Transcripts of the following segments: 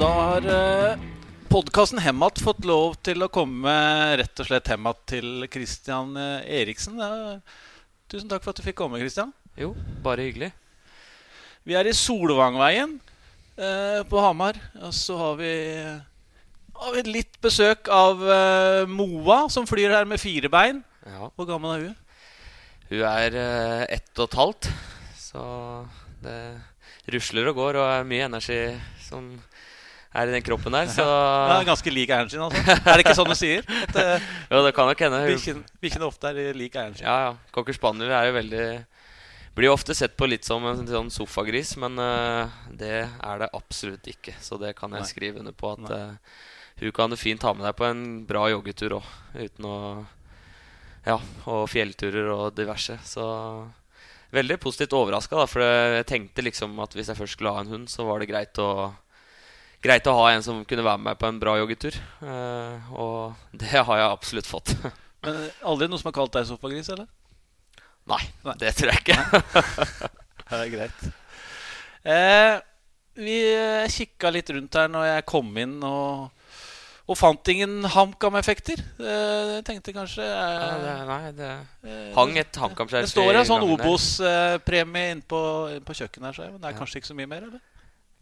Da har uh, podkasten Hemmat fått lov til å komme rett og slett Hemat til Christian eh, Eriksen. Tusen takk for at du fikk komme, Christian. Jo, bare hyggelig. Vi er i Solvangveien uh, på Hamar. Og så har vi, har vi litt besøk av uh, Moa, som flyr her med fire bein. Ja. Hvor gammel er hun? Hun er ett og et halvt. Så det rusler og går og er mye energi som er i den kroppen der. Så Ja, ganske lik eieren sin, altså. Er det ikke sånn du sier? At uh, Jo, det kan nok hende. Bikkjene bikkjen bikkjen ofte er lik eieren sin? Ja, ja. Cocker spaniel er jo veldig Blir jo ofte sett på litt som en sånn sofagris, men uh, det er det absolutt ikke. Så det kan jeg Nei. skrive under på at eh, hun kan du fint ha med deg på en bra joggetur òg, uten å Ja, og fjellturer og diverse. Så veldig positivt overraska, for jeg tenkte liksom at hvis jeg først skulle ha en hund, så var det greit å Greit å ha en som kunne være med meg på en bra joggetur. Uh, og det har jeg absolutt fått. Men eh, aldri noen som har kalt deg sofagris, eller? Nei, Nei. det tror jeg ikke. Det er greit. Eh, vi eh, kikka litt rundt her når jeg kom inn, og, og fant ingen HamKam-effekter. Eh, jeg tenkte kanskje eh, Ja, det, nei, det eh, hang et HamKam-skjerf Det står en sånn. Obos-premie inne på, inn på kjøkkenet her, så men det er Ja. kanskje ikke så mye mer? eller?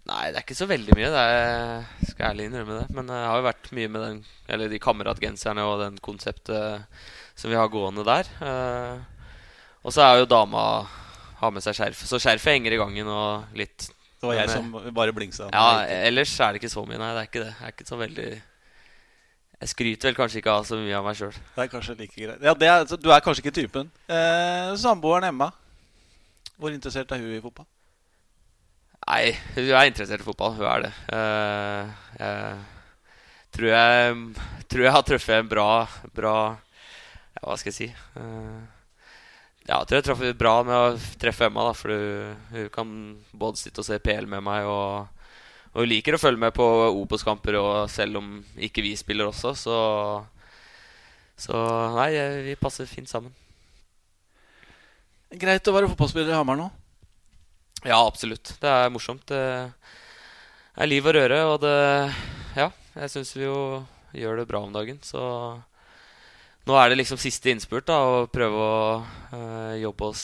Nei, det er ikke så veldig mye. Det er, skal jeg ærlig innrømme det. Men jeg har jo vært mye med den Eller de kameratgenserne og den konseptet som vi har gående der. Eh, og så er jo dama har med seg skjerf. Så skjerfet henger i gangen og litt Det var jeg som bare blingsa. Ja, ellers er det ikke så mye. Nei, det er ikke det. Jeg er ikke så veldig Jeg skryter vel kanskje ikke av så mye av meg sjøl. Det er kanskje like greit. Ja, det er, du er kanskje ikke typen. Eh, Samboeren Emma, hvor interessert er hun i fotball? Nei, hun er interessert i fotball. Hun er det. Eh, jeg tror jeg tror jeg har truffet en bra, bra ja, Hva skal jeg si? Eh, ja, jeg tror jeg traff bra med å treffe Emma. da For hun, kan både sitte og se PL med meg, og, og hun liker å følge med på Obos-kamper selv om ikke vi spiller også. Så, så nei, vi passer fint sammen. Greit å være fotballspiller i Hamar nå. Ja, absolutt. Det er morsomt. Det er liv og røre, og det Ja, jeg syns vi jo gjør det bra om dagen, så nå er det liksom siste innspurt, da, å prøve å øh, jobbe oss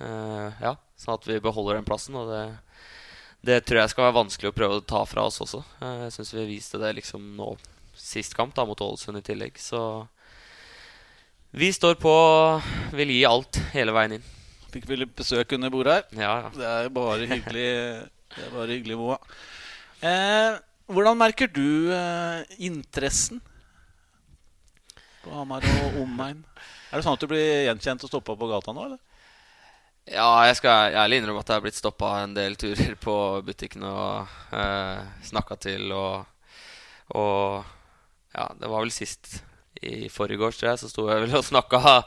øh, Ja, sånn at vi beholder den plassen, og det det tror jeg skal være vanskelig å prøve å ta fra oss også. Eh, Jeg syns vi viste det liksom nå sist kamp, da, mot Ålesund i tillegg. Så vi står på, vil gi alt hele veien inn. Fikk vi litt besøk under bordet her. Ja, ja. Det er bare hyggelig, det er bare hyggelig Moa. Eh, hvordan merker du eh, interessen på Hamar og omegn? Er det sånn at du blir gjenkjent og stoppa på gata nå, eller? Ja, jeg skal ærlig innrømme at jeg har blitt stoppa en del turer på butikken og eh, snakka til og, og Ja, det var vel sist i forgårs, tror jeg, så sto jeg vel og snakka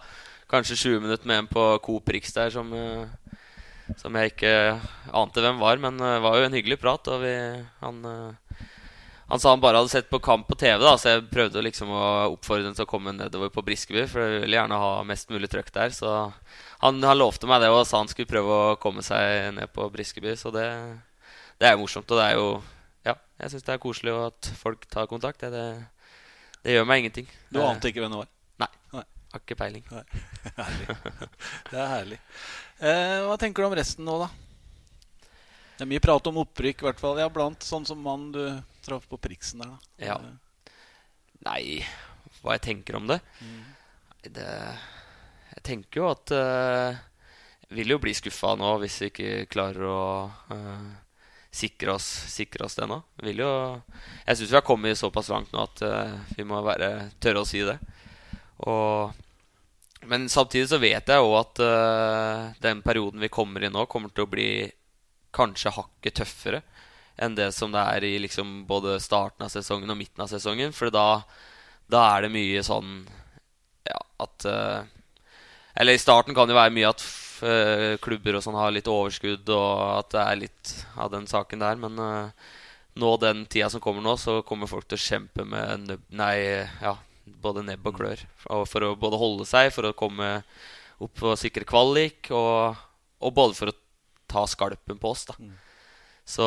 kanskje 20 minutter med en på Coop Rix der som, eh, som jeg ikke ante hvem var, men det var jo en hyggelig prat, og vi Han eh, han sa han bare hadde sett på kamp på TV, da så jeg prøvde liksom å oppfordre ham til å komme nedover på Briskeby. For jeg ville gjerne ha mest mulig trøkk der. Så han, han lovte meg det og sa han skulle prøve å komme seg ned på Briskeby. Så det, det er jo morsomt. Og det er jo Ja, jeg syns det er koselig at folk tar kontakt. Det, det, det gjør meg ingenting. Du ante ikke hvem det var? Nei. Nei. Har ikke peiling. Det er herlig. Eh, hva tenker du om resten nå, da? Det er mye prat om opprykk, i hvert fall. Ja, blant sånn som mannen du traff på Priksen der, da. Ja. Nei, hva jeg tenker om det? Mm. Det Jeg tenker jo at uh, Jeg vil jo bli skuffa nå hvis vi ikke klarer å uh, sikre, oss, sikre oss det nå. Vil jo Jeg syns vi har kommet såpass langt nå at uh, vi må være tørre å si det. Og men samtidig så vet jeg òg at uh, den perioden vi kommer i nå, kommer til å bli kanskje hakket tøffere enn det som det er i liksom både starten av sesongen og midten av sesongen. For da, da er det mye sånn ja, at uh, Eller i starten kan det være mye at eh, klubber og sånn har litt overskudd, og at det er litt av den saken der. Men uh, nå den tida som kommer nå, så kommer folk til å kjempe med nei, ja, både nebb og klør. For å både holde seg, for å komme opp og sikre kvalik, og, og både for å ta skalpen på oss. da Mm. Så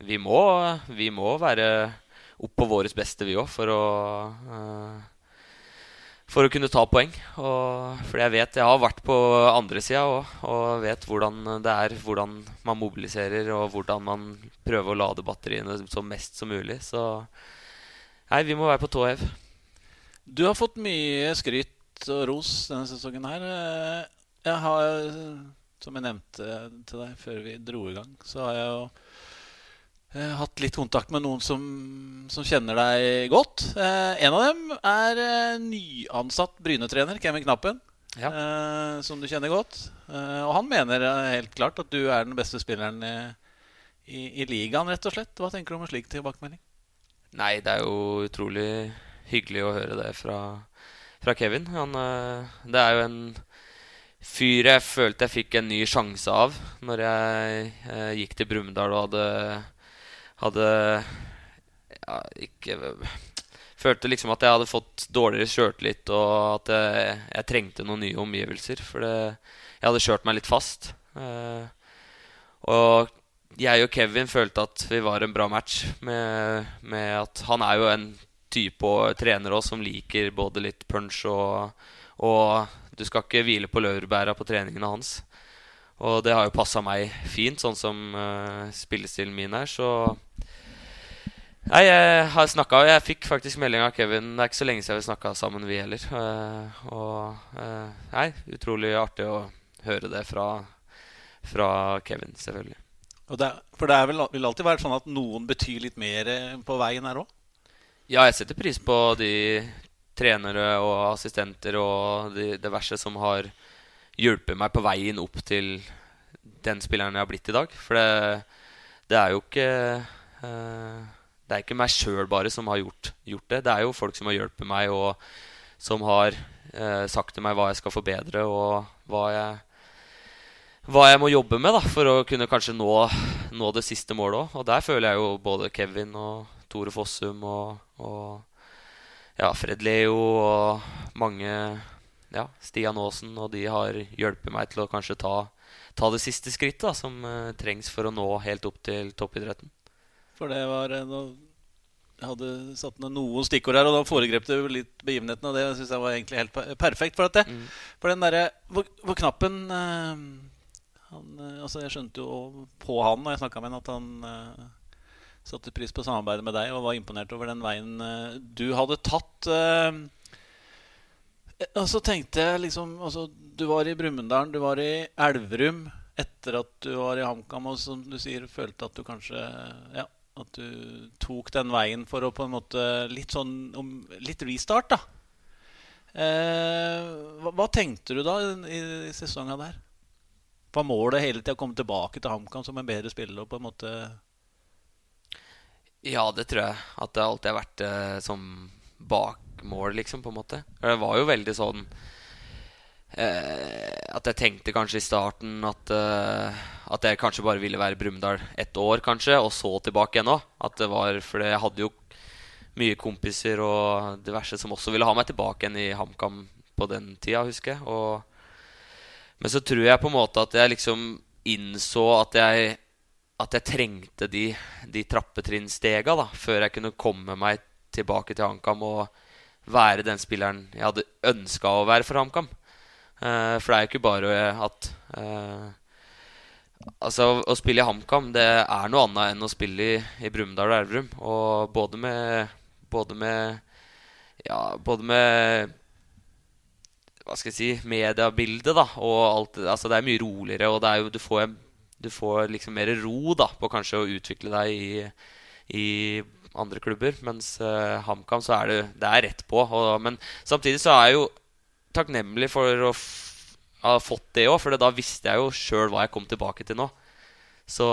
vi må, vi må være opp på vårt beste, vi òg, for å eh, for å kunne ta poeng. Og, for jeg vet, jeg har vært på andre sida òg og vet hvordan det er. Hvordan man mobiliserer og hvordan man prøver å lade batteriene som mest som mulig. Så nei, vi må være på tå hev. Du har fått mye skryt og ros denne sesongen her. Jeg har, som jeg nevnte til deg før vi dro i gang, så har jeg jo jeg har hatt litt kontakt med noen som, som kjenner deg godt. Eh, en av dem er eh, nyansatt Bryne-trener, Kevin Knappen. Ja. Eh, som du kjenner godt. Eh, og han mener helt klart at du er den beste spilleren i, i, i, ligaen, rett og slett. Hva tenker du om en slik tilbakemelding? Nei, det er jo utrolig hyggelig å høre det fra, fra Kevin. Han, eh, det er jo en fyr jeg følte jeg fikk en ny sjanse av når jeg eh, gikk til Brumunddal og hadde hadde ja, ikke Følte liksom at jeg hadde fått dårligere sjøltillit, og at jeg, jeg, trengte noen nye omgivelser. For det, jeg hadde kjørt meg litt fast. Eh, og jeg og Kevin følte at vi var en bra match, med, med at han er jo en type og trener også som liker både litt punch og, og du skal ikke hvile på laurbæra på treningene hans. Og det har jo passa meg fint, sånn som uh, spillestilen min er. Så Nei, jeg har snakka Jeg fikk faktisk melding av Kevin. Det er ikke så lenge siden vi snakka sammen, vi heller. Uh, og uh, Nei, utrolig artig å høre det fra, fra Kevin, selvfølgelig. Det, for det vel, vil alltid være sånn at noen betyr litt mer på veien her òg? Ja, jeg setter pris på de trenere og assistenter og de diverse som har hjulpet meg på veien opp til den spilleren jeg har blitt i dag. For det, det er jo ikke uh, Det er ikke meg sjøl bare som har gjort, gjort, det. Det er jo folk som har hjulpet meg, og som har uh, sagt til meg hva jeg skal forbedre, og hva jeg, hva jeg må jobbe med da, for å kunne kanskje nå, nå det siste målet òg. Og der føler jeg jo både Kevin og Tore Fossum og, og ja, Fred Leo og mange ja, Stian Aasen og de har hjulpet meg til å kanskje ta, ta det siste skrittet da, som uh, trengs for å nå helt opp til toppidretten. For det var uh, Jeg hadde satt ned noen stikkord her, og da foregrep du litt begivenheten. Og det syns jeg var egentlig helt perfekt. For, det, mm. for den derre hvor, hvor, knappen uh, han, altså Jeg skjønte jo på han når jeg snakka med han, at han satte pris på samarbeidet med deg og var imponert over den veien du hadde tatt. Og så tenkte jeg liksom altså, Du var i Brumunddal, du var i Elverum etter at du var i HamKam, og som du sier, følte at du kanskje Ja, at du tok den veien for å på en måte Litt sånn Litt restart, da. Eh, hva, hva, tenkte du da i, i sesongen der? Var målet hele tida å komme tilbake til HamKam som en bedre spiller? og på en måte Ja, det tror jeg. At det alltid har vært eh, som bakmål, liksom, på en måte. Det var jo veldig sånn eh, At jeg tenkte kanskje i starten at, eh, at jeg kanskje bare ville være Brumunddal ett år, kanskje, og så tilbake igjen òg. For jeg hadde jo mye kompiser og diverse som også ville ha meg tilbake igjen i HamKam på den tida, husker jeg. Og, men så tror jeg på en måte at jeg liksom innså at jeg at jeg trengte de, de trappetrinnstega da, før jeg kunne komme meg tilbake til HamKam og være den spilleren jeg hadde ønska å være for HamKam. Uh, for det er jo ikke bare at uh, Altså, å spille i HamKam det er noe annet enn å spille i, i Brumunddal og Elverum. Og både med Både med Ja, både med Hva skal jeg si Mediebildet, da. Og alt Altså, det er mye roligere, og det er jo Du får, du får liksom mer ro da på kanskje å utvikle deg i, i andre klubber. Mens uh, HamKam så er det, det er rett på. Og, men samtidig så er jeg jo takknemlig for å ha fått det òg, for da visste jeg jo sjøl hva jeg kom tilbake til nå. Så,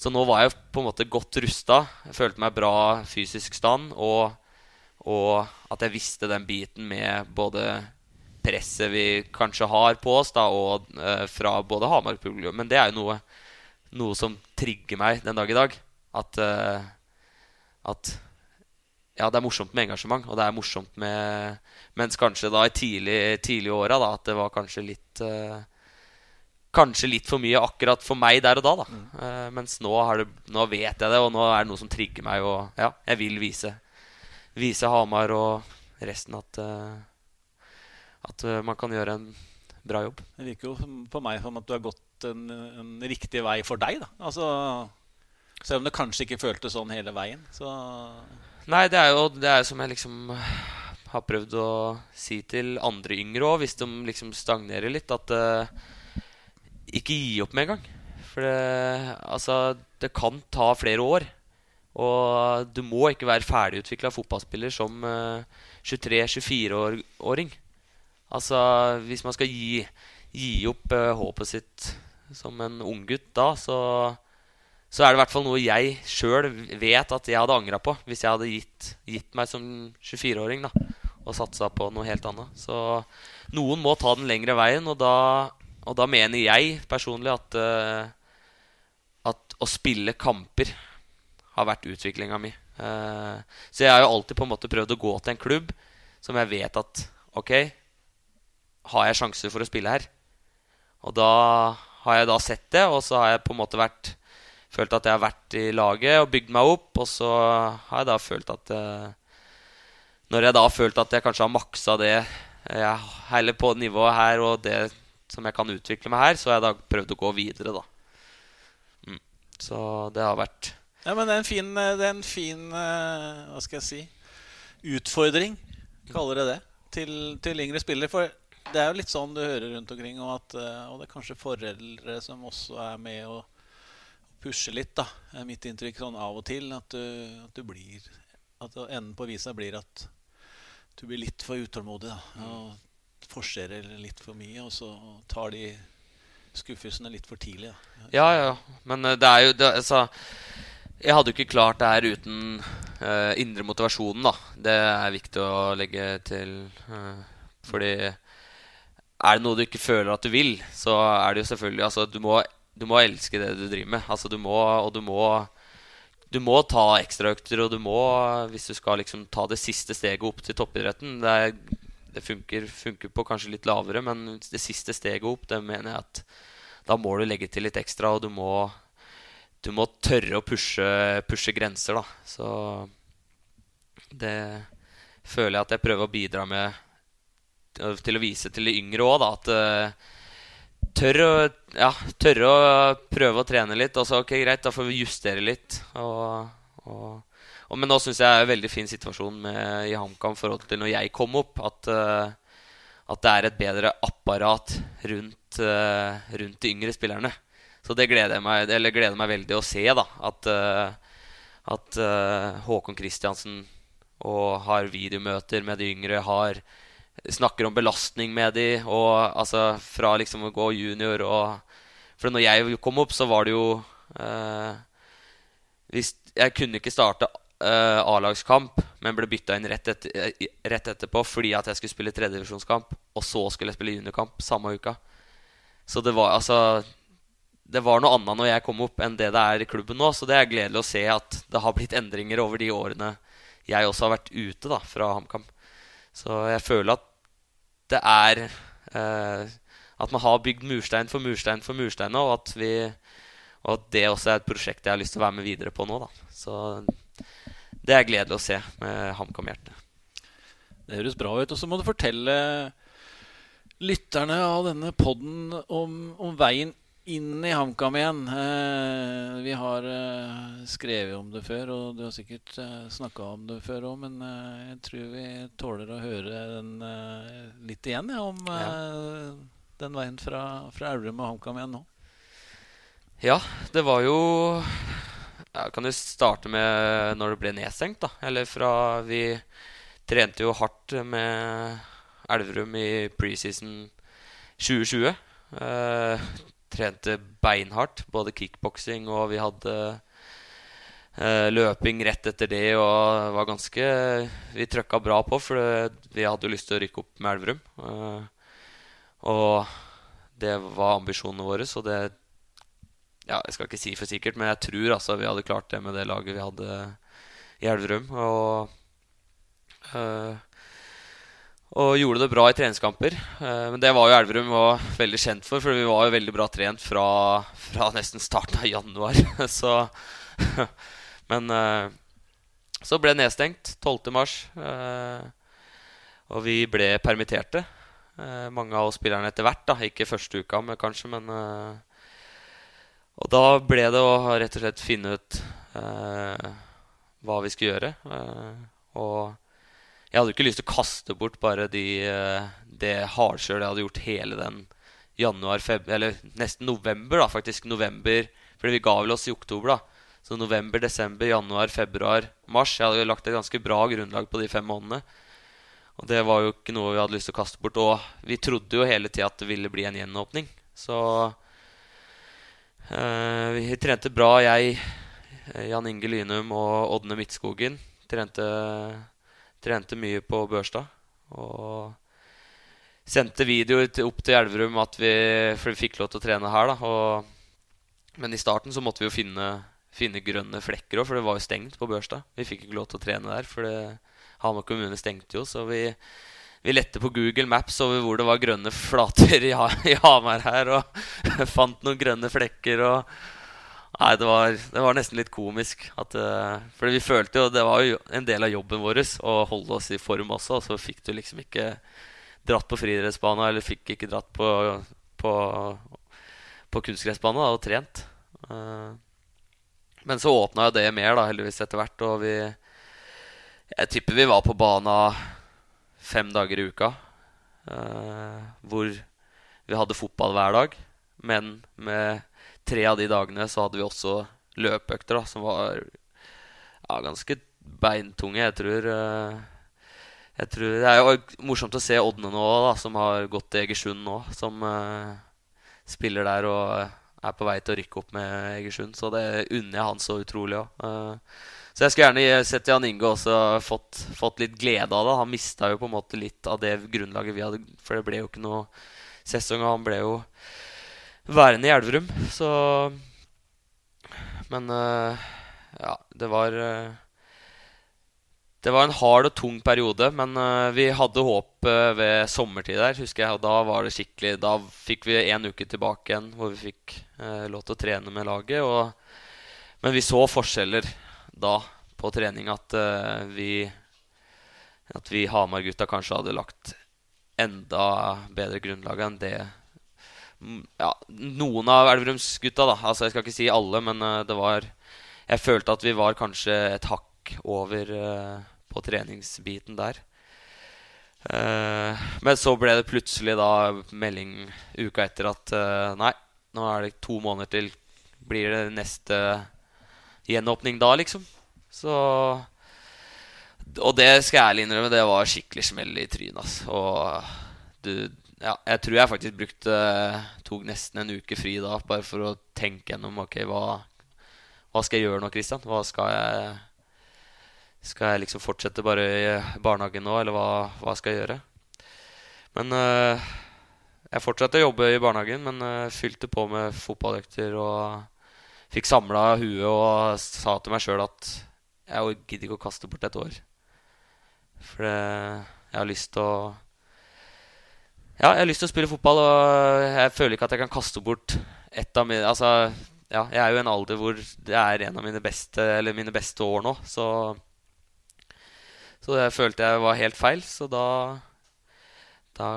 så, nå var jeg på en måte godt rusta. Jeg følte meg bra fysisk stand. Og, og at jeg visste den biten med både presset vi kanskje har på oss, da, og uh, fra både Hamar-publikum. Men det er jo noe, noe, som trigger meg den dag i dag. At uh, at ja, det er morsomt med engasjement, og det er morsomt med Mens kanskje da i tidlig, tidlig åra at det var kanskje litt uh, kanskje litt for mye akkurat for meg der og da. da. Eh, mens nå, har det, nå vet jeg det, og nå er det noe som trigger meg. Og ja, jeg vil vise, vise Hamar og resten at, eh, at eh, man kan gjøre en bra jobb. Det virker jo på meg som at du har gått en, en riktig vei for deg. da Altså Selv om det kanskje ikke føltes sånn hele veien. Så Nei, det er jo det er som jeg liksom har prøvd å si til andre yngre òg, hvis de liksom stagnerer litt, at uh, ikke gi opp med en gang. For det, altså, det kan ta flere år. Og du må ikke være ferdigutvikla fotballspiller som uh, 23-24-åring. Altså, hvis man skal gi, gi opp uh, håpet sitt som en unggutt da, så så er det i hvert fall noe jeg sjøl vet at jeg hadde angra på hvis jeg hadde gitt, gitt meg som 24-åring da, og satsa på noe helt annet. Så noen må ta den lengre veien, og da, og da mener jeg personlig at, uh, at å spille kamper har vært utviklinga mi. Uh, så jeg har jo alltid på en måte prøvd å gå til en klubb som jeg vet at Ok, har jeg sjanser for å spille her? Og da har jeg da sett det, og så har jeg på en måte vært følt at jeg har vært i laget og bygd meg opp. Og så har jeg da følt at eh, Når jeg da har følt at jeg kanskje har maksa det jeg heller på nivået her og det som jeg kan utvikle meg her, så har jeg da prøvd å gå videre, da. Mm. Så det har vært Ja, men det er en fin, er en fin eh, Hva skal jeg si utfordring, kaller jeg det, til, til yngre spillere. For det er jo litt sånn du hører rundt omkring, og, at, eh, og det er kanskje foreldre som også er med og pusher litt, da. er mitt inntrykk sånn av og til. At du, at du blir At enden på visa blir at du blir litt for utålmodig. da Og forserer litt for mye, og så tar de skuffelsene litt for tidlig. da Ja, ja. Men eh, det er jo det, altså, Jeg hadde jo ikke klart det her uten uh, indre motivasjonen, da. Det er viktig å legge til. Uh, fordi er det noe du ikke føler at du vil, så er det jo selvfølgelig Altså, du må, du må elske det du driver med. Altså, du må Og du må du må ta ekstraøkter, og du må, hvis du skal liksom ta det siste steget opp til toppidretten Det, er, det funker, funker på kanskje litt lavere, men det siste steget opp, det mener jeg at da må du legge til litt ekstra, og du må, du må tørre å pushe, pushe grenser, da. Så det føler jeg at jeg prøver å bidra med til- til å vise til de yngre òg, da. At eh, tør å, ja, tørre å prøve å trene litt. Og så ok, greit, da får vi justere litt. Og, og, og, men nå syns jeg er en veldig fin situasjon med, i HamKam i forhold til når jeg kom opp. At, eh, at det er et bedre apparat rundt, eh, rundt de yngre spillerne. Så det gleder meg, gleder meg veldig å se. da At, eh, at eh, Håkon Kristiansen og har videomøter med de yngre. Har snakker om belastning med de, og altså fra liksom å gå junior og For når jeg kom opp, så var det jo eh, hvis, Jeg kunne ikke starte eh, A-lagskamp, men ble bytta inn rett, etter, rett etterpå fordi at jeg skulle spille tredjedivisjonskamp, og så skulle jeg spille juniorkamp samme uka. Så det var altså Det var noe annet når jeg kom opp, enn det det er i klubben nå. Så det er gledelig å se at det har blitt endringer over de årene jeg også har vært ute da, fra HamKam. Så jeg føler at det er eh, At man har bygd murstein for murstein for murstein nå, og at, vi, og at det også er et prosjekt jeg har lyst til å være med videre på nå. Da. Så det er gledelig å se med HamKam-hjertet. Det høres bra ut. Og så må du fortelle lytterne av denne podden om, om veien inn i HamKam igjen. Eh, vi har eh, skrevet om det før, og du har sikkert eh, snakka om det før òg, men eh, jeg tror vi tåler å høre den litt igjen, ja, om eh, den veien fra, fra Elverum og HamKam igjen nå. Ja, det var jo Jeg kan jo starte med når det ble nedstengt, da. Eller fra Vi trente jo hardt med Elverum i preseason 2020. Eh, trente beinhardt, både kickboksing og vi hadde eh, løping rett etter det. Og var ganske Vi trøkka bra på, for det, vi hadde jo lyst til å rykke opp med Elverum. Eh, og det var ambisjonene våre, så det ja, Jeg skal ikke si for sikkert, men jeg tror altså vi hadde klart det med det laget vi hadde i Elverum. Og, øh, Og gjorde det bra i treningskamper. Eh, men det var jo Elverum var veldig kjent for, for vi var jo veldig bra trent fra, fra nesten starten av januar. så Men eh, så ble det nedstengt 12. mars. Eh, og vi ble permitterte. Mange av oss spillerne etter hvert. da Ikke første uka, men kanskje, men Og da ble det å rett og slett finne ut hva vi skulle gjøre. og jeg hadde jo ikke lyst til å kaste bort bare de, eh, det hardkjøret jeg hadde gjort hele den januar, feb eller nesten november, da, faktisk. November, fordi vi ga vel oss i oktober, da. Så november, desember, januar, februar, mars. Jeg hadde jo lagt et ganske bra grunnlag på de fem månedene. Og det var jo ikke noe vi hadde lyst til å kaste bort. Og vi trodde jo hele tida at det ville bli en gjenåpning. Så øh, vi trente bra, jeg, Jan Inge Lynum og Ådne Midtskogen. Trente Trente mye på Børstad. Og sendte videoer opp til Elverum at vi, for vi fikk lov til å trene her. Da. Og, men i starten så måtte vi jo finne, finne grønne flekker òg, for det var jo stengt på Børstad. Vi fikk ikke lov til å trene der, for Hamar kommune stengte jo. Så vi, vi lette på Google Maps over hvor det var grønne flater i, i Hamar her, og fant noen grønne flekker. og Nei, det var, det var, nesten litt komisk. At, uh, fordi vi følte jo Det var jo en del av jobben vår å holde oss i form også. Og så fikk du liksom ikke dratt på friidrettsbana, eller fikk ikke dratt på, på, på kunstgressbane og trent. Uh, men så åpna jo det mer, da, heldigvis, etter hvert. Og vi Jeg tipper vi var på bana fem dager i uka. Uh, hvor vi hadde fotball hver dag, men med tre av de dagene så hadde vi også løpeøkter da, som var ja, ganske beintunge. Jeg tror, uh, jeg tror, Det er jo morsomt å se Ådne nå, da, som har gått til Egersund nå. Som uh, spiller der og er på vei til å rykke opp med Egersund. Så det unner jeg han så utrolig òg. Uh, eh, så jeg skulle gjerne sett Jan Inge også fått, fått litt glede av det. Han mista jo på en måte litt av det grunnlaget vi hadde, for det ble jo ikke noe sesong. Og han ble jo værende i Elverum. Så Men uh, ja, det var uh, Det var en hard og tung periode, men uh, vi hadde håp ved sommertid der, husker jeg. Og da var det skikkelig Da fikk vi en uke tilbake igjen hvor vi fikk lov til å trene med laget. Og, men vi så forskjeller da på trening at vi At vi Hamar-gutta kanskje hadde lagt enda bedre grunnlag enn det ja, noen av Elverumsgutta, da. Altså, jeg skal ikke si alle, men uh, det var Jeg følte at vi var kanskje et hakk over uh, på treningsbiten der. Uh, men så ble det plutselig da melding uka etter at nei, nå er det to måneder til blir det neste gjenåpning da, liksom. Så Og det skal jeg ærlig innrømme, det var skikkelig smell i trynet. Altså. Og du ja, jeg tror jeg faktisk brukte tok nesten en uke fri da, bare for å tenke gjennom ok, hva, hva skal jeg gjøre nå, Christian? Hva skal jeg Skal jeg liksom fortsette bare i barnehagen nå, eller hva, hva skal jeg gjøre? Men uh, jeg fortsatte å jobbe i barnehagen, men uh, fylte på med fotballøkter og fikk samla huet og sa til meg sjøl at jeg gidder ikke å kaste bort et år. For det, jeg har lyst til å ja, jeg har lyst til å spille fotball, og jeg føler ikke at jeg kan kaste bort et av mine Altså, ja, jeg er jo i en alder hvor det er en av mine beste, eller mine beste år nå, så Så det følte jeg var helt feil, så da Da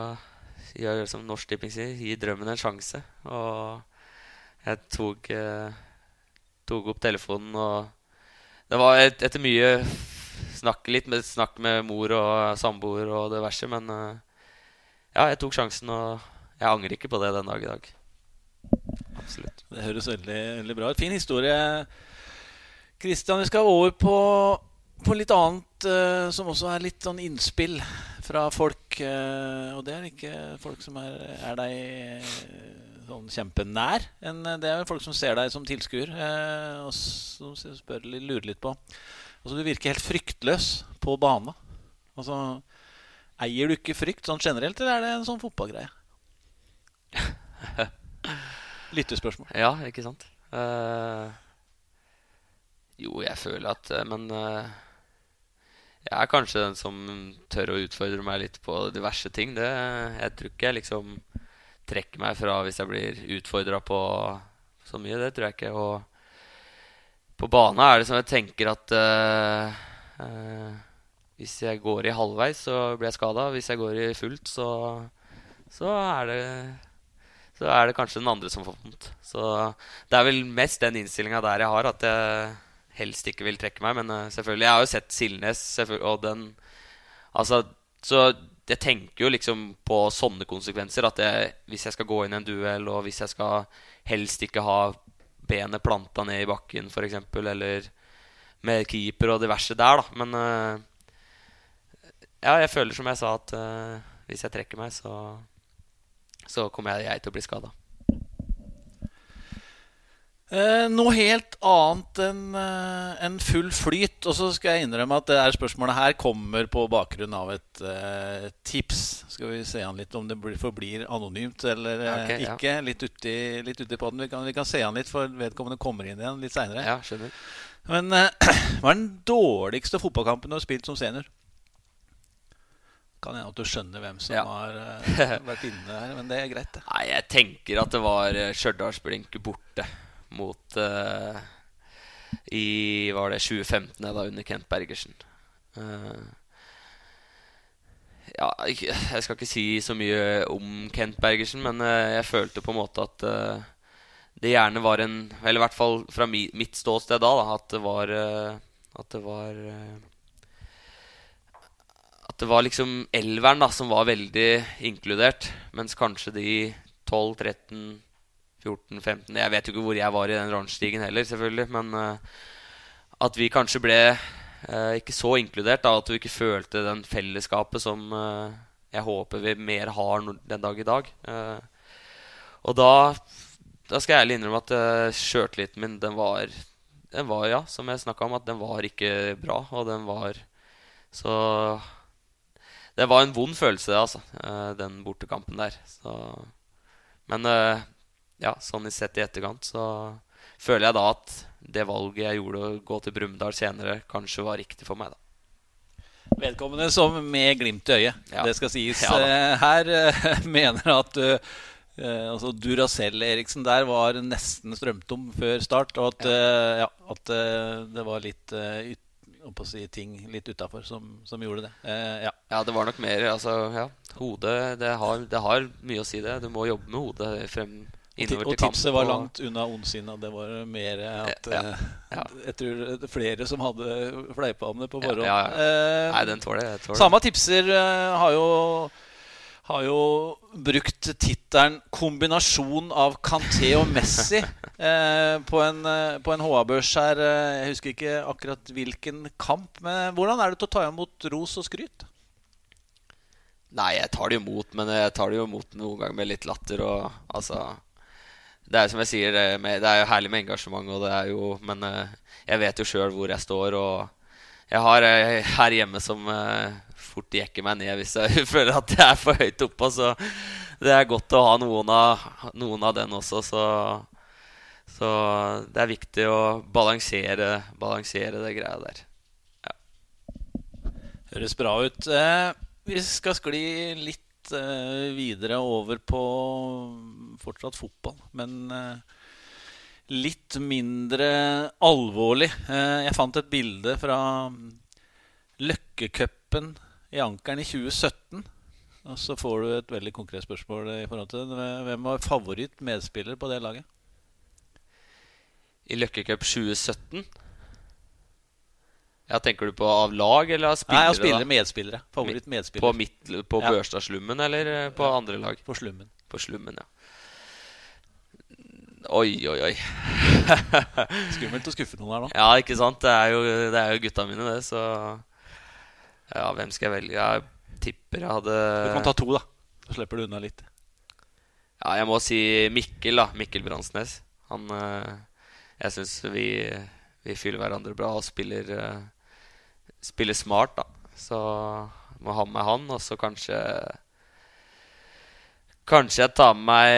gjør jeg som Norsk Tipping sier, gi drømmen en sjanse. Og jeg tok, eh, tok opp telefonen, og det var et, etter mye snakk litt med, snakk med mor og samboer og det verste, men eh, ja, jeg tok sjansen, og jeg angrer ikke på det den dag i dag. Absolutt. Det høres veldig, veldig bra ut. Fin historie. Kristian, vi skal over på, på litt annet uh, som også er litt sånn innspill fra folk. Uh, og det er ikke folk som er, er deg uh, sånn kjempenær. En, det er folk som ser deg som tilskuer, og som spør, lurer litt på Altså, du virker helt fryktløs på bane. Altså Eier du ikke frykt sånn generelt, eller er det en sånn fotballgreie? Lyttespørsmål. Ja, ikke sant. Uh, jo, jeg føler at uh, Men uh, jeg er kanskje den som tør å utfordre meg litt på diverse ting. Det, jeg tror ikke jeg liksom trekker meg fra hvis jeg blir utfordra på så mye. Det tror jeg ikke. Og på bane er det som jeg tenker at uh, hvis jeg går i halvveis, så blir jeg skada. Hvis jeg går i fullt, så, så er det så er det kanskje den andre som får vondt. Så det er vel mest den innstillinga der jeg har, at jeg helst ikke vil trekke meg. Men uh, selvfølgelig, jeg har jo sett Silnes, og den Altså, så jeg tenker jo liksom på sånne konsekvenser. At jeg, hvis jeg skal gå inn i en duell, og hvis jeg skal helst ikke ha benet planta ned i bakken, f.eks., eller med keeper og diverse der, da. Men uh, ja, jeg føler som jeg sa, at uh, hvis jeg trekker meg, så så kommer jeg til å bli skada. Eh, noe helt annet enn eh, en full flyt. Og så skal jeg innrømme at det her spørsmålet her kommer på bakgrunn av et eh, tips. Skal vi se an litt om det forblir anonymt eller eh, okay, ikke. Ja. Litt uti, litt uti på den. Vi kan, vi kan, se an litt, for vedkommende kommer inn igjen litt seinere. Ja, skjønner. Men eh, hva er den dårligste fotballkampen du har spilt som senior? Kan hende at du skjønner hvem som ja. har uh, vært inne her, men det er greit. Det. Nei, Jeg tenker at det var uh, Stjørdalsblink borte mot uh, I var det 2015, da, under Kent Bergersen. Uh, ja, jeg, skal ikke si så mye om Kent Bergersen, men jeg følte på en måte at det gjerne var en Eller i hvert fall fra mitt ståsted da at det var At det var det var liksom elveren da, som var veldig inkludert. Mens kanskje de 12, 13, 14, 15 Jeg vet jo ikke hvor jeg var i den rangstigen heller, selvfølgelig. Men uh, at vi kanskje ble uh, ikke så inkludert. da, At vi ikke følte den fellesskapet som uh, jeg håper vi mer har den dag i dag. og da, da skal jeg ærlig innrømme at uh, sjøltilliten min, den var, den var, ja, som jeg snakka om, at den var ikke bra. Og den var så det var en vond følelse, altså, eh, den bortekampen der. Så, men eh, ja, sånn sett i etterkant så føler jeg da at det valget jeg gjorde å gå til Brumunddal senere, kanskje var riktig for meg. da Vedkommende som med glimt i øyet, ja. det skal sies ja, eh, her, mener at uh, altså Duracell-Eriksen der var nesten strømtom før start. Og at, ja. Uh, ja, at uh, det var litt uh, å si, ting litt utafor som, som, gjorde det. Eh, ja. ja. det var nok mer altså, ja, Hodet det har, det har, mye å si, det. Du må jobbe med hodet frem innover til kamp. Og tipset var langt unna ondsinna. Det var mer at ja, ja. Eh, jeg tror flere som hadde fleipa om det på forhånd. Eh, Nei, den tåler jeg. Samme tipser uh, har jo har jo brukt tittelen 'Kombinasjon av Kanté og Messi' eh, på en, eh, en HA-børs her. Eh, jeg husker ikke akkurat hvilken kamp. Men hvordan er det til å ta imot ros og skryt? Nei, jeg tar det imot, men jeg tar det jo imot noen ganger med litt latter. Og, altså, det er jo som jeg sier, det er, jo herlig med engasjement, og det er jo, men eh, jeg vet jo sjøl hvor jeg står. Og jeg har her hjemme som fort jekker meg ned hvis jeg føler at jeg er for høyt oppe. Så det er godt å ha noen av, noen av den også. Så, så, det er viktig å balansere, balansere det greia der. Ja. Høres bra ut. Eh, vi skal skli litt eh, videre over på fortsatt fotball, men eh, litt mindre alvorlig. Eh, jeg fant et bilde fra Løkkecupen i ankeren i 2017. Og så får du et veldig konkret spørsmål i forhold til det. Hvem var favoritt medspiller på det laget? I Løkkecup 2017? Ja, Tenker du på av lag eller av spillere? Nei, av spillere, medspillere. Favoritt medspillere. På, midt, på ja. Børstadslummen eller eh, på andre lag? På Slummen. På Slummen, ja. Oi, oi, oi. Skummelt å skuffe noen her nå. Ja, ikke sant. Det er jo, det er jo gutta mine, det. Så ja, hvem skal jeg velge? Jeg tipper jeg hadde Du kan ta to, da. Så slipper du unna litt. Ja, jeg må si Mikkel, da. Mikkel Bransnes. Han øh, Jeg syns vi, vi fyller hverandre bra og spiller, øh, spiller smart, da. Så må ha med han, og så kanskje Kanskje jeg tar med meg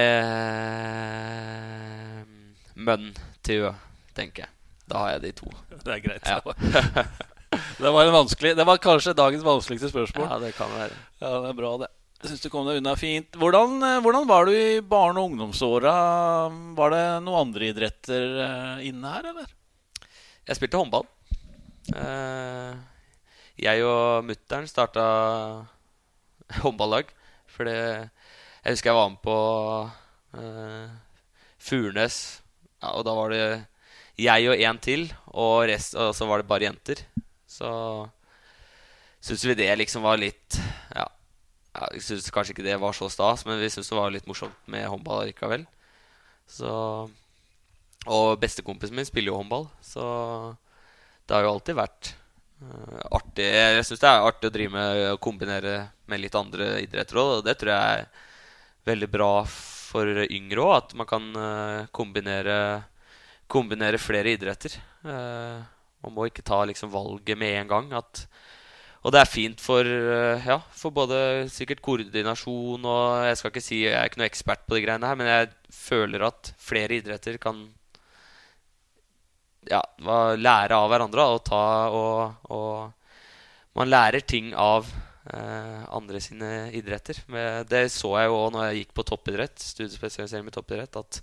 Mønn til Ø, tenker jeg. Da har jeg de to. Det er greit. Ja. Det var, en vanskelig, det var kanskje dagens vanskeligste spørsmål. Ja, det kan være. Ja, det er bra, det. Jeg syns du kom deg unna fint. Hvordan, eh, hvordan var du i barne- og ungdomsåra? Var det noen andre idretter eh, inne her, eller? Jeg spilte håndball. Eh, jeg og mutter'n starta håndballag. For Jeg husker jeg var med på Furnes. Ja, og da var det jeg og én til, og, rest, og så var det bare jenter. Så syns vi det liksom var litt Ja, jeg syns kanskje ikke det var så stas, men vi syns det var litt morsomt med håndball likevel. Så Og bestekompisen min spiller jo håndball, så det har jo alltid vært uh, artig. Jeg syns det er artig å drive med å kombinere med litt andre idretter òg. Og det tror jeg er veldig bra for yngre òg, at man kan uh, kombinere, kombinere flere idretter. Uh, man må ikke ta liksom valget med en gang. At, og det er fint for, ja, for både sikkert koordinasjon og Jeg skal ikke si jeg er ikke noe ekspert på de greiene her, men jeg føler at flere idretter kan ja, lære av hverandre og ta og, og Man lærer ting av eh, andre sine idretter. Men det så jeg jo òg når jeg gikk på toppidrett, studiespesialisering med toppidrett, at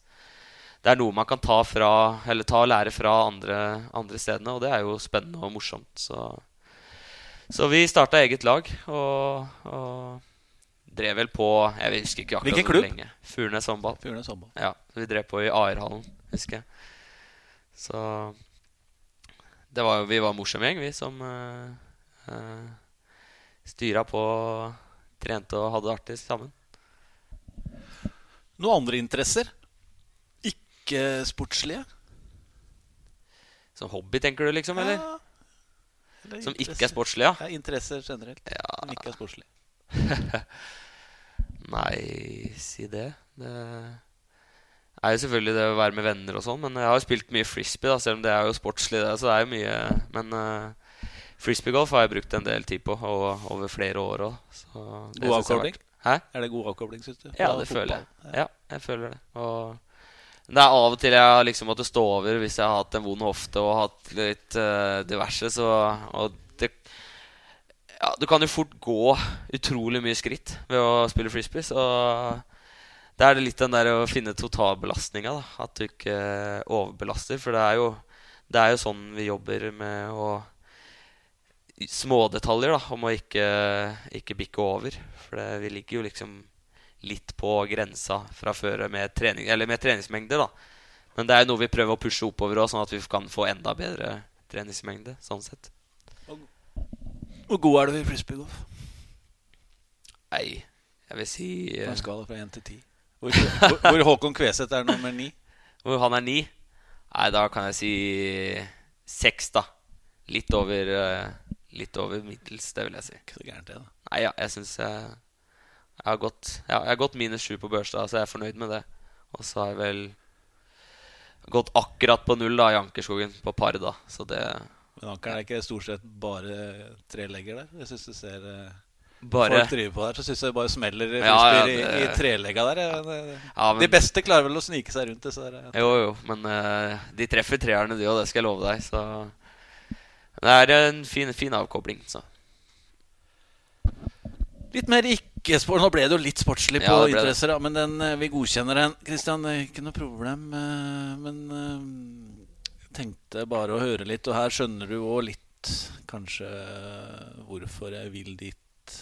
det er noe man kan ta, fra, eller ta og lære fra andre, andre stedene, og det er jo spennende og morsomt. Så, så vi starta eget lag og, og drev vel på Jeg husker ikke akkurat hvor lenge. Furnes håndball. Furnes håndball. Ja, vi drev på i AR-hallen, husker jeg. Så det var, vi var en morsom gjeng, vi som uh, uh, styra på, trente og hadde det artig sammen. Noen andre interesser? Ikke sportslige? Som hobby, tenker du, liksom? Eller? Ja, eller Som ikke er sportslige? Ja, interesser generelt. Ja. Som ikke er sportslige. Nei, si det. Det er jo selvfølgelig det å være med venner og sånn, men jeg har jo spilt mye frisbee, da, selv om det er jo sportslig, det. Så det er jo mye Men uh, frisbeegolf har jeg brukt en del tid på, og over flere år òg. God avkobling? Hæ? Er det god avkobling, syns du? Ja, det føler jeg. Ja, jeg føler det. Og det er av og til jeg har liksom måttet stå over hvis jeg har hatt en vond hofte og hatt litt uh, diverse. Så, og det ja, Du kan jo fort gå utrolig mye skritt ved å spille frisbee. Så det er det litt den der å finne totalbelastninga. At du ikke overbelaster. For det er jo, det er jo sånn vi jobber med å Smådetaljer, om å ikke, ikke bikke over. For det, vi ligger jo liksom litt på grensa fra før med, trening, eller med treningsmengde. da Men det er noe vi prøver å pushe oppover også, sånn at vi kan få enda bedre treningsmengde. Sånn sett. Hvor god er du i frisbeegolf? Nei, jeg vil si På eh, en skala fra 1 til 10. Hvor, hvor, hvor Håkon Kveseth er nummer 9? Hvor han er 9? Nei, da kan jeg si 6, da. Litt over eh, Litt over middels, det vil jeg si. Ikke så gærent, det, da. Nei, ja, jeg syns jeg, jeg har gått ja, Jeg har gått minus sju på Børstad, så jeg er fornøyd med det. Og så har jeg vel gått akkurat på null da i Ankerskogen, på par, da. Så det Men ankeren er ikke stort sett bare trelegger der? Jeg syns du ser eh, Bare folk driver på der, så syns jeg det bare smeller Ja, ja, det... i, i trelegga der. ja. Men- De beste klarer vel å snike seg rundt det. der. Jo, jo, men uh, de treffer treerne, de òg. Det skal jeg love deg. Så det er en fin, fin avkobling. Så. Litt mer ikke-sport. Nå ble det jo litt sportslig på Ja, interesser, men den, eh, vi godkjenner den. Kristian, er ikke noe problem. eh, Men eh, jeg tenkte bare å høre litt, og her skjønner du òg litt kanskje eh, hvorfor jeg vil dit,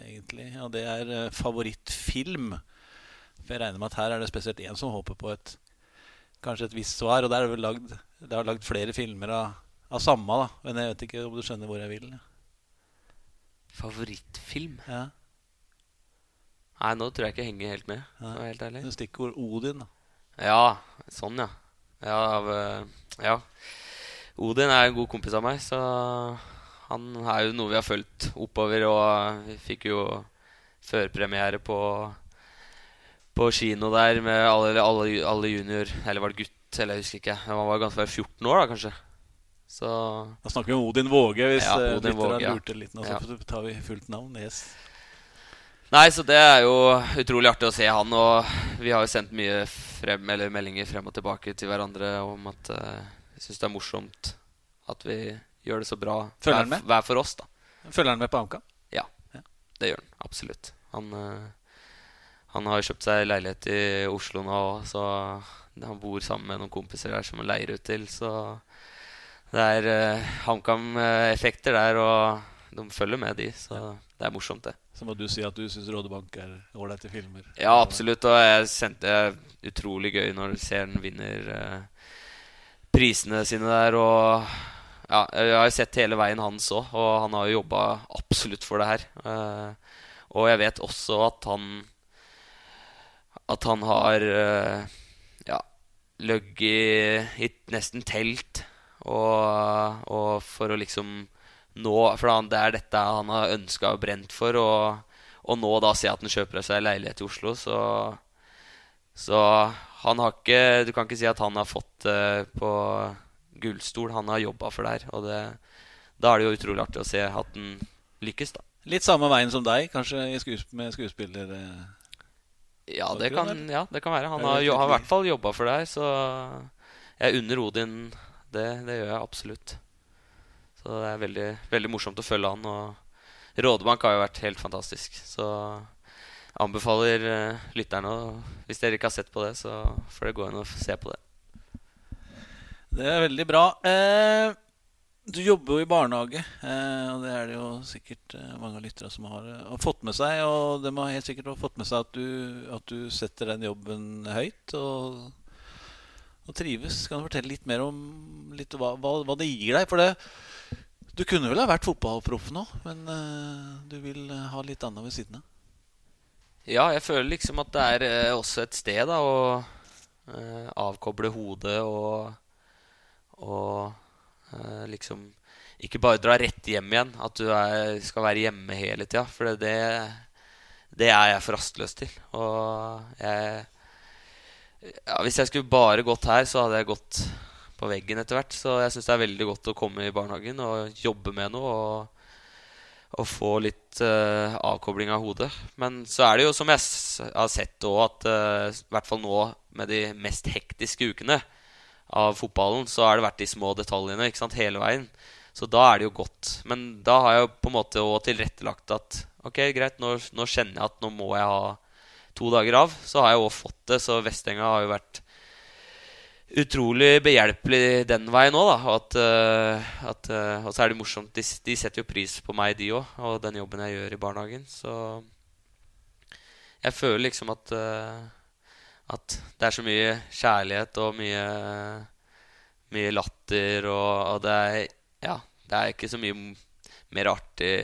egentlig. Ja, det er eh, favorittfilm. For jeg regner med at her er det spesielt én som håper på et kanskje et visst svar. Og der er det vel lagd, det er lagd flere filmer av, av samme, da. Men jeg vet ikke om du skjønner hvor jeg vil. Favorittfilm? Ja. Nei, nå tror jeg ikke jeg henger helt med. Ja. helt ærlig. Stikkord Odin. da Ja, sånn, ja. Ja, av, eh, ja. Odin er en god kompis av meg, så han er jo noe vi har fulgt oppover. Og vi fikk jo førpremiere på, på kino der med alle, alle, alle junior Eller var det gutt? Eller jeg husker ikke. Han var ganske 14 år, da, kanskje. Så Da snakker vi om Odin Våge, hvis Ja, ja, Odin Våge, ja. lurte litt nå. Så Ja. tar vi fullt navn. Yes. Nei, så det er jo utrolig artig å se han. Og vi har jo sendt mye frem, eller meldinger frem og tilbake til hverandre om at uh, vi syns det er morsomt at vi gjør det så bra hver, hver for oss, da. Følger han med på HamKam? Det gjør han absolutt. Han, uh, han har kjøpt seg leilighet i Oslo nå, så han bor sammen med noen kompiser der som han leier ut til. Så det er uh, HamKam-effekter der, og de følger med, de. Så det er morsomt, det. Så må du si at du syns Rådebank er ålreite filmer. Ja, absolutt. Og jeg sendte det utrolig gøy når du vinner uh, prisene sine der. Og ja, jeg har jo sett hele veien hans òg, og han har jo jobba absolutt for det her. Uh, og jeg vet også at han At han har ja, løgget i, i nesten telt og, og for å liksom nå For det er dette han har ønska og brent for. Og, og nå da se at han kjøper seg leilighet i Oslo, så Så han har ikke Du kan ikke si at han har fått det på gullstol. Han har jobba for der. Og det, da er det jo utrolig artig å se at han lykkes, da. Litt samme veien som deg, kanskje med skuespiller... eh, Ja, det kan, ja, det kan være. Han har, i hvert fall jobba for deg, så jeg unner Odin det. Det gjør jeg absolutt. Så det er veldig, veldig morsomt å følge han. Og Rådebank har jo vært helt fantastisk. Så jeg anbefaler uh, lytterne Hvis dere ikke har sett på det, så får dere gå inn og se på det. Det er veldig bra. Eh, du jobber jo i barnehage, eh, og det er det jo sikkert eh, mange av lytterne som har, eh, har fått med seg. Og de har helt sikkert fått med seg at du, at du setter den jobben høyt og, og trives. Kan du fortelle litt mer om litt hva, hva, det gir deg? For det, du kunne vel ha vært fotballproff nå, men eh, du vil eh, ha litt annet ved siden av. Ja, jeg føler liksom at det er eh, også et sted da å avkoble hodet og Og liksom ikke bare dra rett hjem igjen. At du er, skal være hjemme hele tida. For det, det er jeg for rastløs til. Og jeg ja, Hvis jeg skulle bare gått her, så hadde jeg gått på veggen etter hvert. Så jeg syns det er veldig godt å komme i barnehagen og jobbe med noe. og og få litt uh, avkobling av hodet. Men så er det jo som jeg har sett òg, at uh, i hvert fall nå med de mest hektiske ukene av fotballen, så har det vært de små detaljene ikke sant, hele veien. Så da er det jo godt. Men da har jeg på en måte òg tilrettelagt at ok, greit, nå, nå kjenner jeg at nå må jeg ha to dager av. Så har jeg òg fått det, så Vestenga har jo vært utrolig behjelpelig den veien òg, da. Og, at, eh, at, eh, og så er det morsomt. De, de setter jo pris på meg, de òg, og den jobben jeg gjør i barnehagen. Så jeg føler liksom at eh, At det er så mye kjærlighet og mye Mye latter, og, og det er Ja, det er ikke så mye mer artig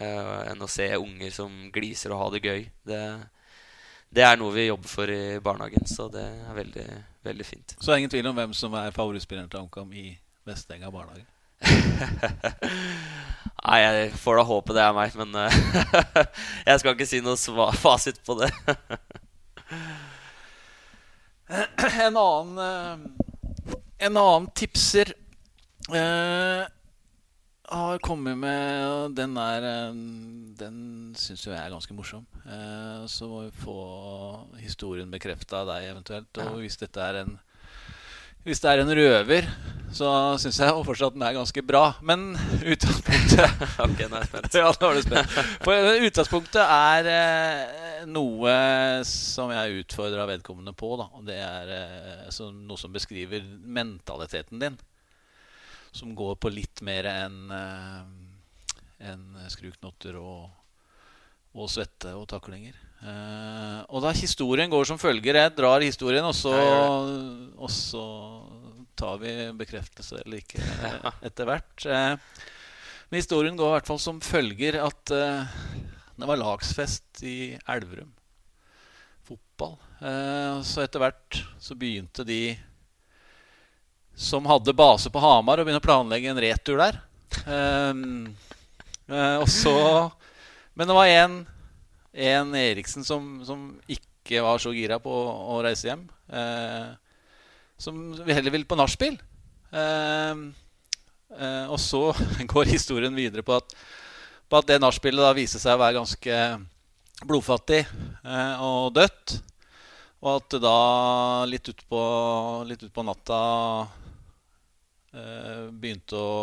uh, enn å se unger som gliser og har det gøy. Det, det er noe vi jobber for i barnehagen, så det er veldig, veldig fint. Så det er ingen tvil om hvem som er favorittspilleren til HamKam i Vestenga barnehage. Nei, jeg får da håpe det er meg, men eh, jeg skal ikke si noe fasit på det. En annen eh, En annen tipser eh, har kommet med Den er eh, Den syns jo jeg er ganske morsom. Eh, så må vi få historien bekrefta av deg eventuelt. Og hvis dette er en Hvis det er en røver, så syns jeg fortsatt den er ganske bra. Men utgangspunktet ok, nå er jeg spent. ja, nå er du spent. For utgangspunktet er eh, noe som jeg utfordra vedkommende på. Da. Det er eh, så, noe som beskriver mentaliteten din. Som går på litt mer enn eh, enn skruknotter og, og svette og taklinger. Eh, og da historien går som følger Jeg drar historien, og så, og så tar vi bekreftelse eller ikke eh, etter hvert. Men historien går i hvert fall som følger at det var lagsfest i Elverum. Fotball. Så etter hvert så begynte de som hadde base på Hamar, og begynne å planlegge en retur der. Um, og så Men det var en, en Eriksen som, som ikke var så gira på å, å reise hjem. Uh, som heller ville på nachspiel. Uh, uh, og så går historien videre på at, på at det nachspielet viser seg å være ganske blodfattig og dødt. Og at da litt utpå litt ut på natta begynte å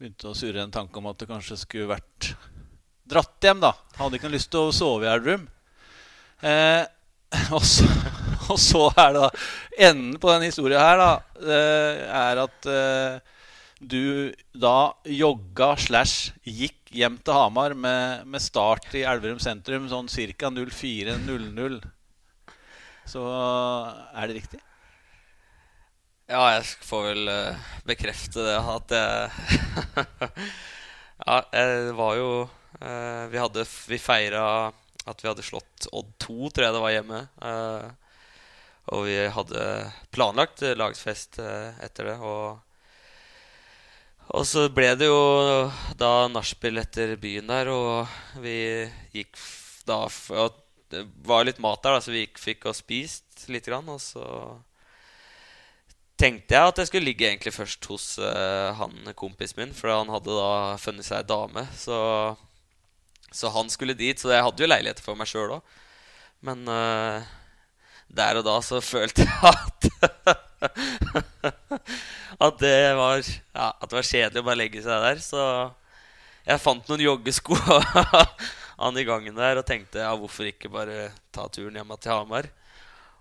begynte å surre en tanke om at det kanskje skulle vært dratt hjem, da. Hadde ikke noe lyst til å sove i Elverum. Eh, og, og så er det da Enden på den historien her da eh, er at eh, du da jogga slash gikk hjem til Hamar med, med start i Elverum sentrum sånn ca. 04.00. Så er det riktig? Ja, jeg får vel uh, bekrefte det at jeg Ja, det var jo uh, Vi hadde Vi feira at vi hadde slått Odd 2, tror jeg det var hjemme. Uh, og vi hadde planlagt lagsfest etter det. Og, og så ble det jo da nachspiel etter byen der, og vi gikk da Det var litt mat der, da, så vi gikk, fikk og spist litt, grann, og så tenkte jeg at jeg skulle ligge egentlig først hos uh, han kompisen min. For han hadde da funnet seg dame. Så, så, han skulle dit. Så jeg hadde jo leiligheter for meg sjøl òg. Men uh, der og da så følte jeg at At det var ja, At det var kjedelig å bare legge seg der. Så jeg fant noen joggesko han i gangen der og tenkte ja, hvorfor ikke bare ta turen hjem til Hamar.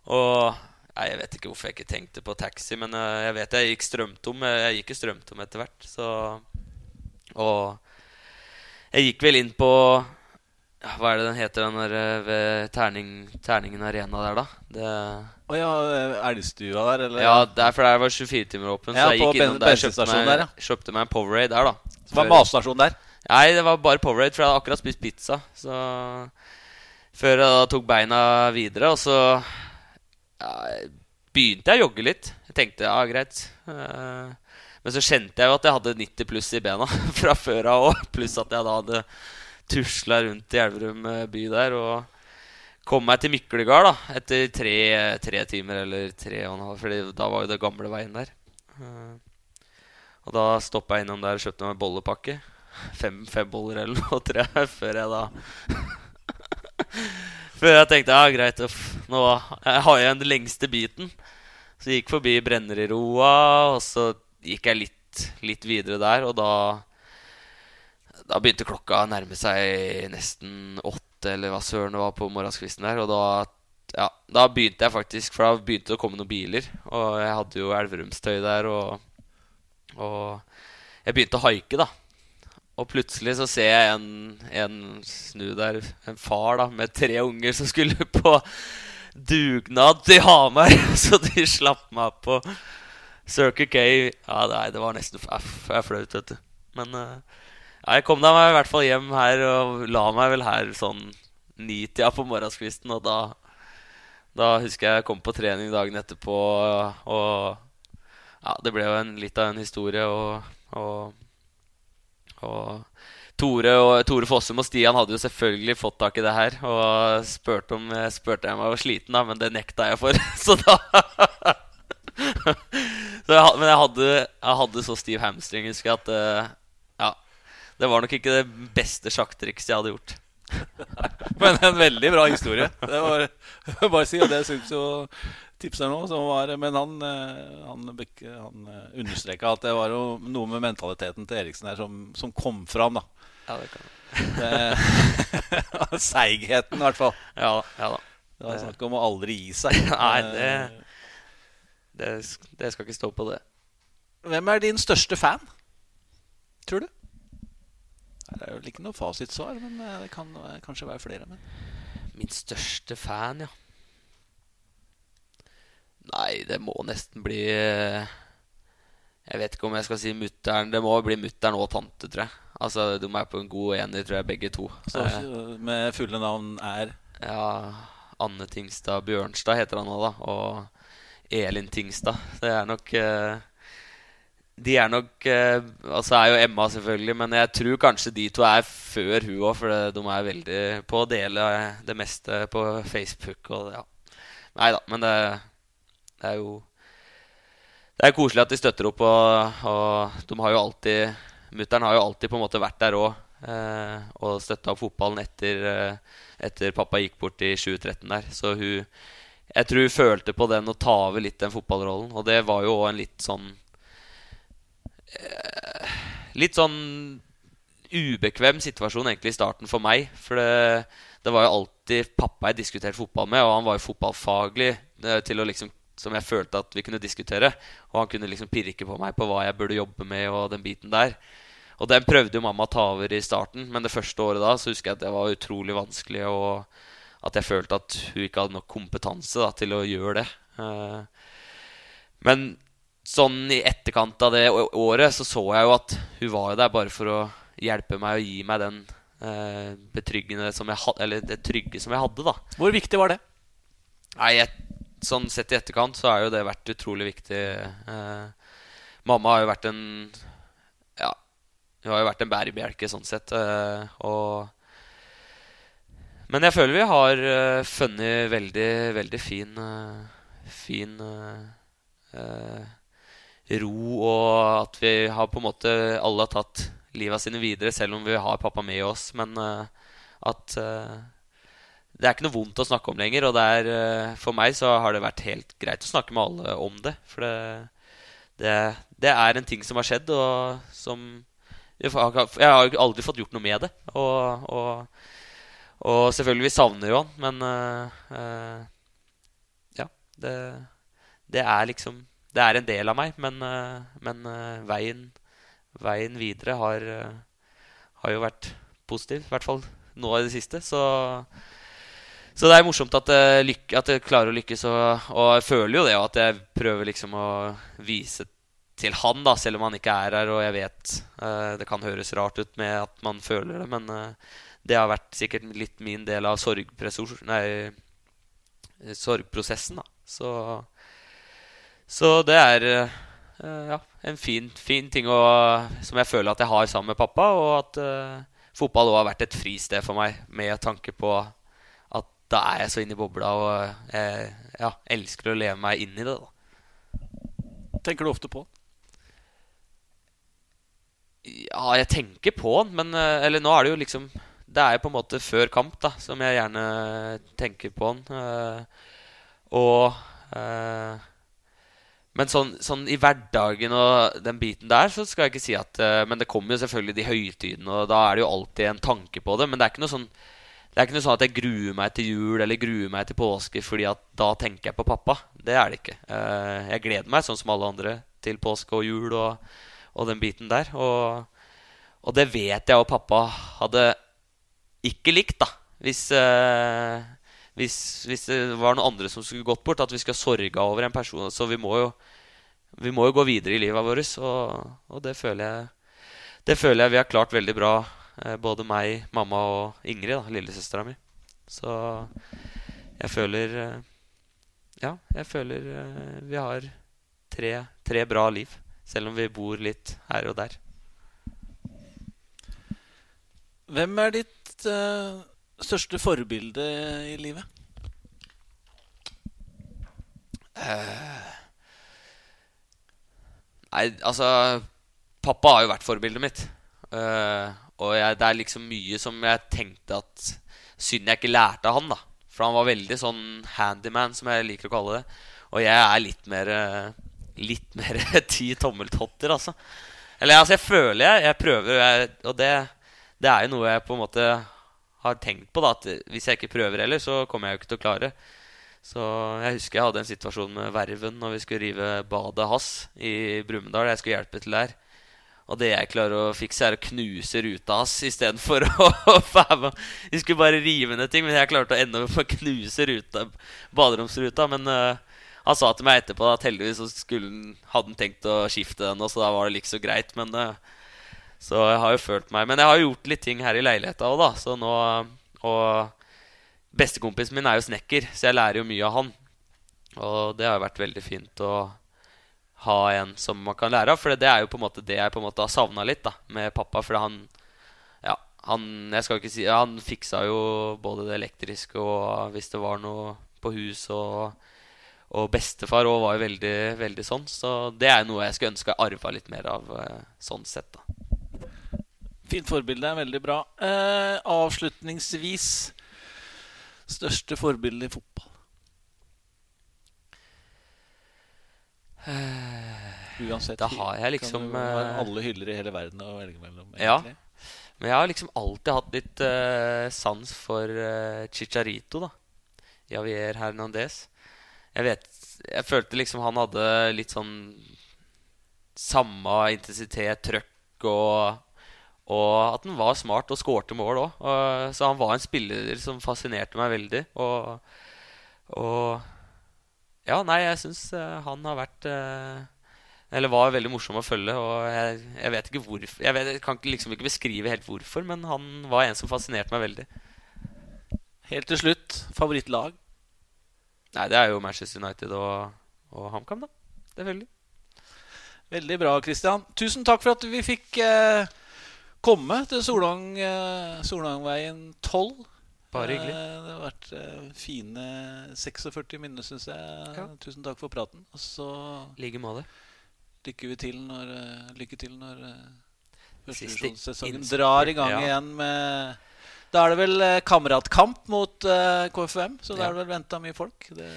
Og Nei, Jeg vet ikke hvorfor jeg ikke tenkte på taxi, men uh, jeg vet jeg gikk strømtom. Jeg gikk strømtom etter hvert, så Og jeg gikk vel inn på Hva er det den heter, den der eh, ved terning, Terningen Arena der, da? Det å ja, Elgstua der, eller? Ja, derfor der var 24 timer åpen. Ja, så jeg gikk innom der og kjøpte der, ja. kjøpte meg en Powerade der, da. Så det var matstasjon der? Nei, det var bare Powerade, for jeg hadde akkurat spist pizza. Så Før jeg da tok beina videre, og så begynte jeg å jogge litt. Jeg tenkte ja, greit. Uh, men så kjente jeg jo at jeg hadde 90 pluss i bena fra før av òg. Pluss at jeg da hadde tusla rundt i Elverum eh, by der. Og kom meg til Myklegard da, etter tre, tre, timer eller tre og en halv. For da var jo det gamle veien der. Uh, og da stoppa jeg innom der og kjøpte meg bollepakke. Fem, fem boller eller noe, tror jeg, før jeg da Før jeg tenkte ja, greit, nå har jeg den lengste biten. Så jeg gikk forbi Brenneriroa, og så gikk jeg litt, litt videre der. Og da, da begynte klokka å nærme seg nesten åtte, eller hva søren det var på morgenskvisten der. Og da, ja, da begynte jeg faktisk, for da begynte det å komme noen biler. Og jeg hadde jo Elverumstøy der, og, og jeg begynte å haike, da. Og plutselig så ser jeg en, en snu der, en far da, med tre unger som skulle på dugnad til Hamar. Så de slapp meg på Circle K. Ja, nei, det var nesten flaut, vet du. Men ja, jeg kom da meg i hvert fall hjem her og la meg vel her sånn nitida på morgenskvisten. Og da, da husker jeg jeg kom på trening dagen etterpå, og ja, det ble jo en, litt av en historie. og, og og Tore, og Tore Fossum og Stian hadde jo selvfølgelig fått tak i det her. Og spurte, om, spurte jeg om jeg var sliten, da, men det nekta jeg for. Så da så jeg, Men jeg hadde, jeg hadde, så stiv hamstring, husker jeg, at eh, Ja. Det var nok ikke det beste sjakktrikset jeg hadde gjort. men en veldig bra historie. Det var bare si, og det syns jo tipser nå. Var, men han, eh, han, han eh, understreka at det var jo noe med mentaliteten til Eriksen her som, som kom fram. da Ja, det kan Seigheten, i hvert fall. Ja, ja da. Det var snakk om å aldri gi seg. Nei, det, det, det skal ikke stå på det. Hvem er din største fan, tror du? Det er jo ikke noe fasitsvar, men eh, det kan kanskje være flere. Men. Min største fan, ja. Nei, det må nesten bli eh, Jeg vet ikke om jeg skal si mutter'n. Det må bli mutter'n og tante, tror jeg. Altså, De er på en god ener, tror jeg, begge to. Så Med fulle navn er? Ja, Anne Tingstad Bjørnstad heter han nå, da. Og Elin Tingstad. Det er nok eh, De er nok eh, Altså er jo Emma, selvfølgelig, men jeg tror kanskje de to er før hun òg, for de er veldig på å dele det meste på Facebook og ja. Nei da, men det det er jo Det er koselig at de støtter opp, og, og de har jo alltid Mutter'n har jo alltid på en måte vært der òg eh, og støtta fotballen etter, eh, etter pappa gikk bort i 2013 der. Så hun Jeg tror hun følte på den å ta over litt den fotballrollen, og det var jo òg en litt sånn eh, litt sånn ubekvem situasjon egentlig i starten for meg. For det, det var jo alltid pappa jeg diskuterte fotball med, og han var jo fotballfaglig eh, til å liksom som jeg følte at vi kunne diskutere. Og han kunne liksom pirke på meg på hva jeg burde jobbe med. Og den biten der Og den prøvde jo mamma å ta over i starten, men det første året da så husker jeg at det var utrolig vanskelig. Og at jeg følte at hun ikke hadde nok kompetanse da, til å gjøre det. Eh, men sånn i etterkant av det året så så jeg jo at hun var jo der bare for å hjelpe meg og gi meg den eh, betryggende som jeg eller det trygge som jeg hadde. da Hvor viktig var det? Nei, jeg, Sånn sett i etterkant så har jo det vært utrolig viktig. Eh, mamma har jo vært en Ja, hun har jo vært en bærebjelke sånn sett. Eh, og Men jeg føler vi har eh, funnet veldig, veldig fin uh, Fin uh, ro, og at vi har på en måte alle har tatt livet sine videre, selv om vi har pappa med oss. Men at det er ikke noe vondt å snakke om lenger. Og er, eh, for meg så har det vært helt greit å snakke med alle om det. For det, det, det er en ting som har skjedd, og som Jeg har aldri fått gjort noe med det. Og, og, og selvfølgelig, vi savner jo han, men uh, Ja. Det, det, er liksom Det er en del av meg, men, uh, men veien, veien, videre har, har jo vært positiv. I hvert fall nå i det siste. Så så det er morsomt at jeg, lykke, at jeg klarer å lykkes. Og, og, jeg føler jo det, at jeg prøver liksom å vise til han, da, selv om han ikke er her. Og jeg vet uh, det kan høres rart ut med at man føler det, men uh, det har vært sikkert litt min del av nei, sorgprosessen. da. Så, så det er uh, ja, en fin, fin ting å, som jeg føler at jeg har sammen med pappa. Og at fotball òg har vært et fristed for meg, med tanke på da er jeg så inne i bobla og jeg ja, elsker å leve meg inn i det. da Tenker du ofte på den? Ja, jeg tenker på den, men eh, Eller nå er det jo liksom Det er jo på en måte før kamp da som jeg gjerne tenker på den. Eh, og eh, Men sånn, sånn, i hverdagen og den biten der, så skal jeg ikke si at Men det kommer jo selvfølgelig de høytidene, og da er det jo alltid en tanke på det. Men det er ikke noe sånn det er ikke noe sånn at jeg gruer meg til jul eller gruer meg til påske fordi at da tenker jeg på pappa. Det er det ikke. Eh, jeg gleder meg, sånn som alle andre, til påske og jul og, og den biten der. Og, og, det vet jeg og pappa hadde ikke likt, da. Hvis, eh, hvis, hvis, det var noen andre som skulle gått bort. At vi skal sorge over en person. Så vi må jo, vi må jo gå videre i livet vårt. Og, og det føler jeg Det føler jeg vi har klart veldig bra både meg, mamma og Ingrid, da, lillesøstera mi. Så jeg føler eh, Ja, jeg føler eh, vi har tre, tre bra liv. Selv om vi bor litt her og der. Hvem er ditt uh, største forbilde i livet? Uh, nei, altså Pappa har jo vært forbildet mitt. Uh, og jeg, det er liksom mye som jeg tenkte at Synd jeg ikke lærte av han, da. For han var veldig sånn handyman, som jeg liker å kalle det. Og jeg er litt mer Litt mer ti tommeltotter, altså. Eller altså, jeg føler jeg, jeg prøver, jeg, og det, det, er jo noe jeg på en måte har tenkt på. da At hvis jeg ikke prøver heller, så kommer jeg jo ikke til å klare. Så jeg husker jeg hadde en situasjon med Verven når vi skulle rive badet hans i Brumunddal. Jeg skulle hjelpe til der. Og det jeg klarer å fikse, er å knuse ruta hans istedenfor å. Vi skulle bare rive ned ting, men jeg klarte å ende opp med å knuse ruta, baderomsruta. Men uh, han sa til meg etterpå at heldigvis skulle, hadde han tenkt å skifte den, og så da var det liksom greit. Men, uh, så jeg har jo følt meg Men jeg har gjort litt ting her i leiligheta òg, da. Så nå, og bestekompisen min er jo snekker, så jeg lærer jo mye av han. Og det har jo vært veldig fint. Og ha en som man kan lære av. For det er jo på en måte det jeg på en måte har savna litt da med pappa. For han Ja, han Jeg skal ikke si Han fiksa jo både det elektriske og hvis det var noe på hus og og bestefar òg var jo veldig, veldig sånn. Så det er noe jeg skulle ønske jeg arva litt mer av eh, sånn sett. da Fint forbilde. Veldig bra. Eh, avslutningsvis største forbilde i fotball? Uansett. Da har jeg liksom, kan du ha eh, alle hyller i hele verden å velge mellom. Ja. Men jeg har liksom alltid hatt litt uh, sans for uh, Chicharito, da. Javier Hernandez. Jeg vet Jeg følte liksom han hadde litt sånn samme intensitet, trøkk og Og at han var smart og skårte mål òg. Så han var en spiller som fascinerte meg veldig. Og, og Ja, nei, jeg syns han har vært eh, eller var veldig morsom å følge. Og jeg, jeg vet ikke hvorfor Jeg, vet, jeg kan liksom ikke beskrive helt hvorfor, men han var en som fascinerte meg veldig. Helt til slutt, favorittlag? Nei, det er jo Manchester United og, og HamKam, da. Selvfølgelig. Veldig bra, Christian. Tusen takk for at vi fikk eh, komme til Solvang, eh, Solvangveien 12. Bare hyggelig. Eh, det har vært eh, fine 46 minner, syns jeg. Ja. Tusen takk for praten. Og så I like måte. lykke til når, eh, lykke til når eh, Siste drar i gang ja. igjen med Da er det vel eh, kameratkamp mot uh, KFUM, så da Ja. er det vel venta mye folk. Det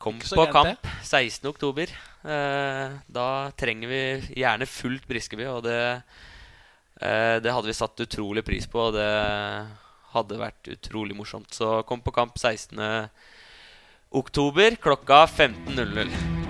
Kom på gærent, kamp 16. oktober. Eh, da trenger vi gjerne fullt Briskeby, og det, uh, det hadde vi satt utrolig pris på, og det hadde vært utrolig morsomt. Så kom på kamp 16. oktober klokka 15.00.